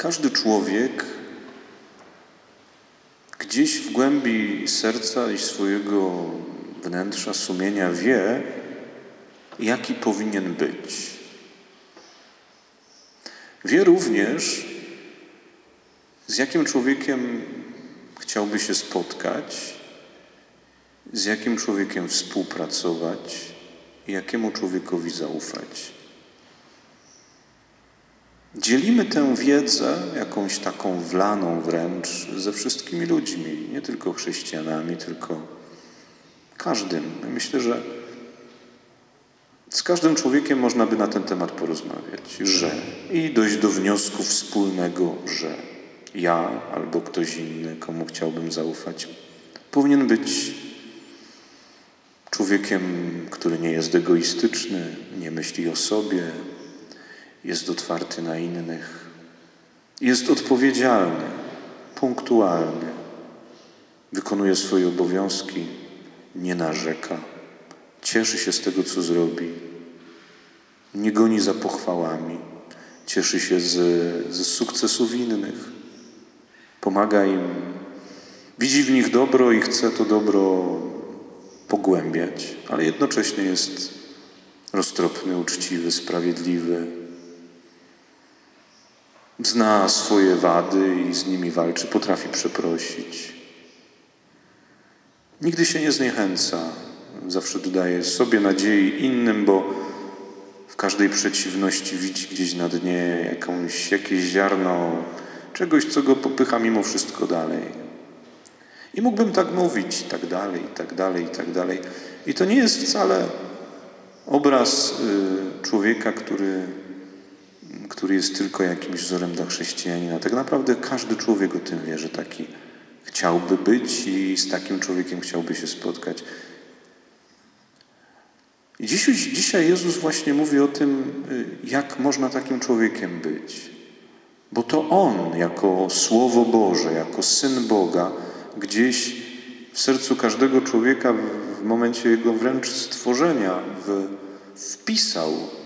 Każdy człowiek gdzieś w głębi serca i swojego wnętrza, sumienia wie, jaki powinien być. Wie również, z jakim człowiekiem chciałby się spotkać, z jakim człowiekiem współpracować jakiemu człowiekowi zaufać. Dzielimy tę wiedzę, jakąś taką wlaną wręcz, ze wszystkimi ludźmi, nie tylko chrześcijanami, tylko każdym. Myślę, że z każdym człowiekiem można by na ten temat porozmawiać, że i dojść do wniosku wspólnego, że ja albo ktoś inny, komu chciałbym zaufać, powinien być człowiekiem, który nie jest egoistyczny, nie myśli o sobie, jest otwarty na innych, jest odpowiedzialny, punktualny, wykonuje swoje obowiązki, nie narzeka, cieszy się z tego, co zrobi, nie goni za pochwałami, cieszy się z, z sukcesów innych, pomaga im, widzi w nich dobro i chce to dobro pogłębiać, ale jednocześnie jest roztropny, uczciwy, sprawiedliwy, zna swoje wady i z nimi walczy, potrafi przeprosić. Nigdy się nie zniechęca, zawsze dodaje sobie nadziei innym, bo w każdej przeciwności widzi gdzieś na dnie jakąś, jakieś ziarno czegoś, co go popycha mimo wszystko dalej. I mógłbym tak mówić, tak dalej, tak dalej, tak dalej. I to nie jest wcale obraz y, człowieka, który który jest tylko jakimś wzorem dla chrześcijanina. Tak naprawdę każdy człowiek o tym wie, że taki chciałby być i z takim człowiekiem chciałby się spotkać. I dzisiaj, dzisiaj Jezus właśnie mówi o tym, jak można takim człowiekiem być. Bo to On, jako Słowo Boże, jako Syn Boga, gdzieś w sercu każdego człowieka w momencie jego wręcz stworzenia w, wpisał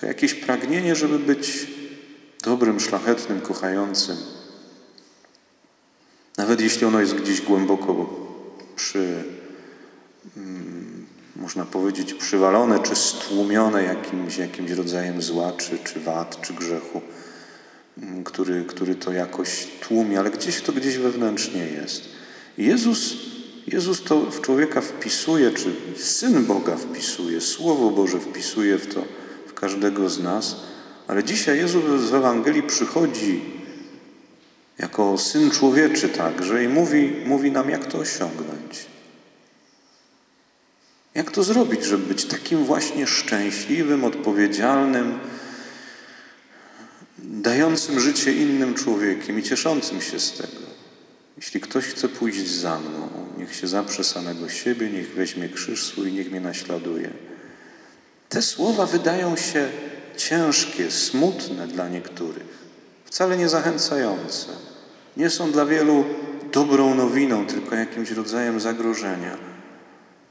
to jakieś pragnienie, żeby być dobrym, szlachetnym, kochającym. Nawet jeśli ono jest gdzieś głęboko przy, mm, można powiedzieć, przywalone czy stłumione jakimś, jakimś rodzajem zła, czy, czy wad, czy grzechu, mm, który, który to jakoś tłumi, ale gdzieś to gdzieś wewnętrznie jest. Jezus, Jezus to w człowieka wpisuje, czy Syn Boga wpisuje, Słowo Boże wpisuje w to, każdego z nas, ale dzisiaj Jezus w Ewangelii przychodzi jako Syn Człowieczy także i mówi, mówi nam, jak to osiągnąć. Jak to zrobić, żeby być takim właśnie szczęśliwym, odpowiedzialnym, dającym życie innym człowiekiem i cieszącym się z tego. Jeśli ktoś chce pójść za mną, niech się zaprze samego siebie, niech weźmie krzyż swój, niech mnie naśladuje. Te słowa wydają się ciężkie, smutne dla niektórych, wcale nie zachęcające. Nie są dla wielu dobrą nowiną, tylko jakimś rodzajem zagrożenia.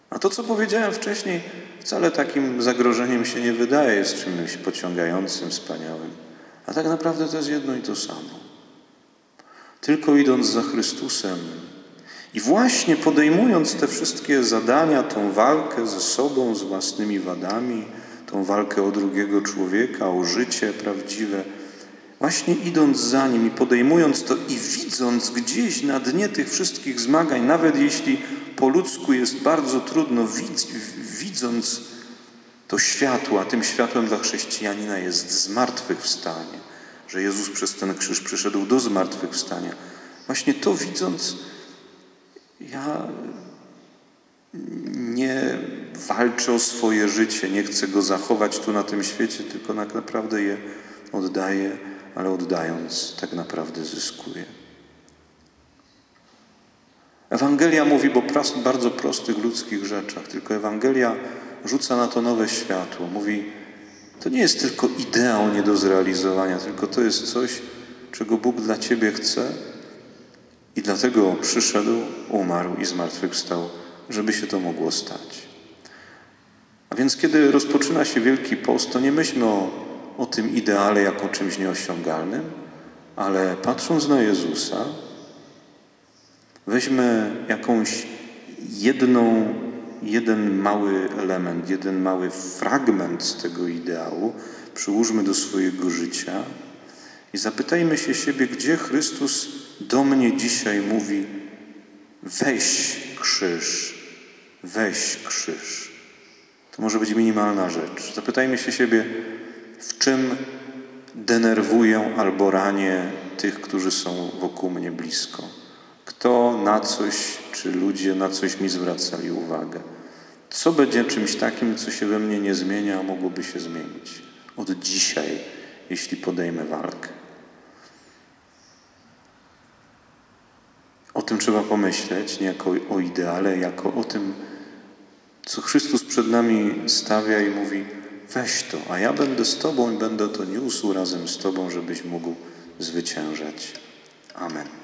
A to, co powiedziałem wcześniej, wcale takim zagrożeniem się nie wydaje, jest czymś pociągającym, wspaniałym. A tak naprawdę to jest jedno i to samo. Tylko idąc za Chrystusem, i właśnie podejmując te wszystkie zadania, tą walkę ze sobą, z własnymi wadami, tą walkę o drugiego człowieka, o życie prawdziwe, właśnie idąc za nim i podejmując to i widząc gdzieś na dnie tych wszystkich zmagań, nawet jeśli po ludzku jest bardzo trudno, widząc to światło, a tym światłem dla chrześcijanina jest zmartwychwstanie, że Jezus przez ten krzyż przyszedł do zmartwychwstania. Właśnie to widząc, ja nie walczę o swoje życie, nie chcę go zachować tu na tym świecie, tylko tak naprawdę je oddaję, ale oddając tak naprawdę zyskuję. Ewangelia mówi o bardzo prostych ludzkich rzeczach, tylko Ewangelia rzuca na to nowe światło. Mówi, to nie jest tylko ideał nie do zrealizowania, tylko to jest coś, czego Bóg dla Ciebie chce, i dlatego przyszedł, umarł i zmartwychwstał, żeby się to mogło stać. A więc kiedy rozpoczyna się Wielki Post, to nie myślmy o, o tym ideale jako czymś nieosiągalnym, Ale patrząc na Jezusa, weźmy jakąś jedną, jeden mały element, jeden mały fragment z tego ideału, przyłóżmy do swojego życia i zapytajmy się siebie, gdzie Chrystus do mnie dzisiaj mówi: weź krzyż, weź krzyż. To może być minimalna rzecz. Zapytajmy się siebie, w czym denerwuję albo ranię tych, którzy są wokół mnie blisko. Kto na coś, czy ludzie na coś mi zwracali uwagę. Co będzie czymś takim, co się we mnie nie zmienia, a mogłoby się zmienić od dzisiaj, jeśli podejmę walkę. Tym trzeba pomyśleć, nie jako o ideale, jako o tym, co Chrystus przed nami stawia i mówi: weź to, a ja będę z Tobą i będę to niósł razem z Tobą, żebyś mógł zwyciężać. Amen.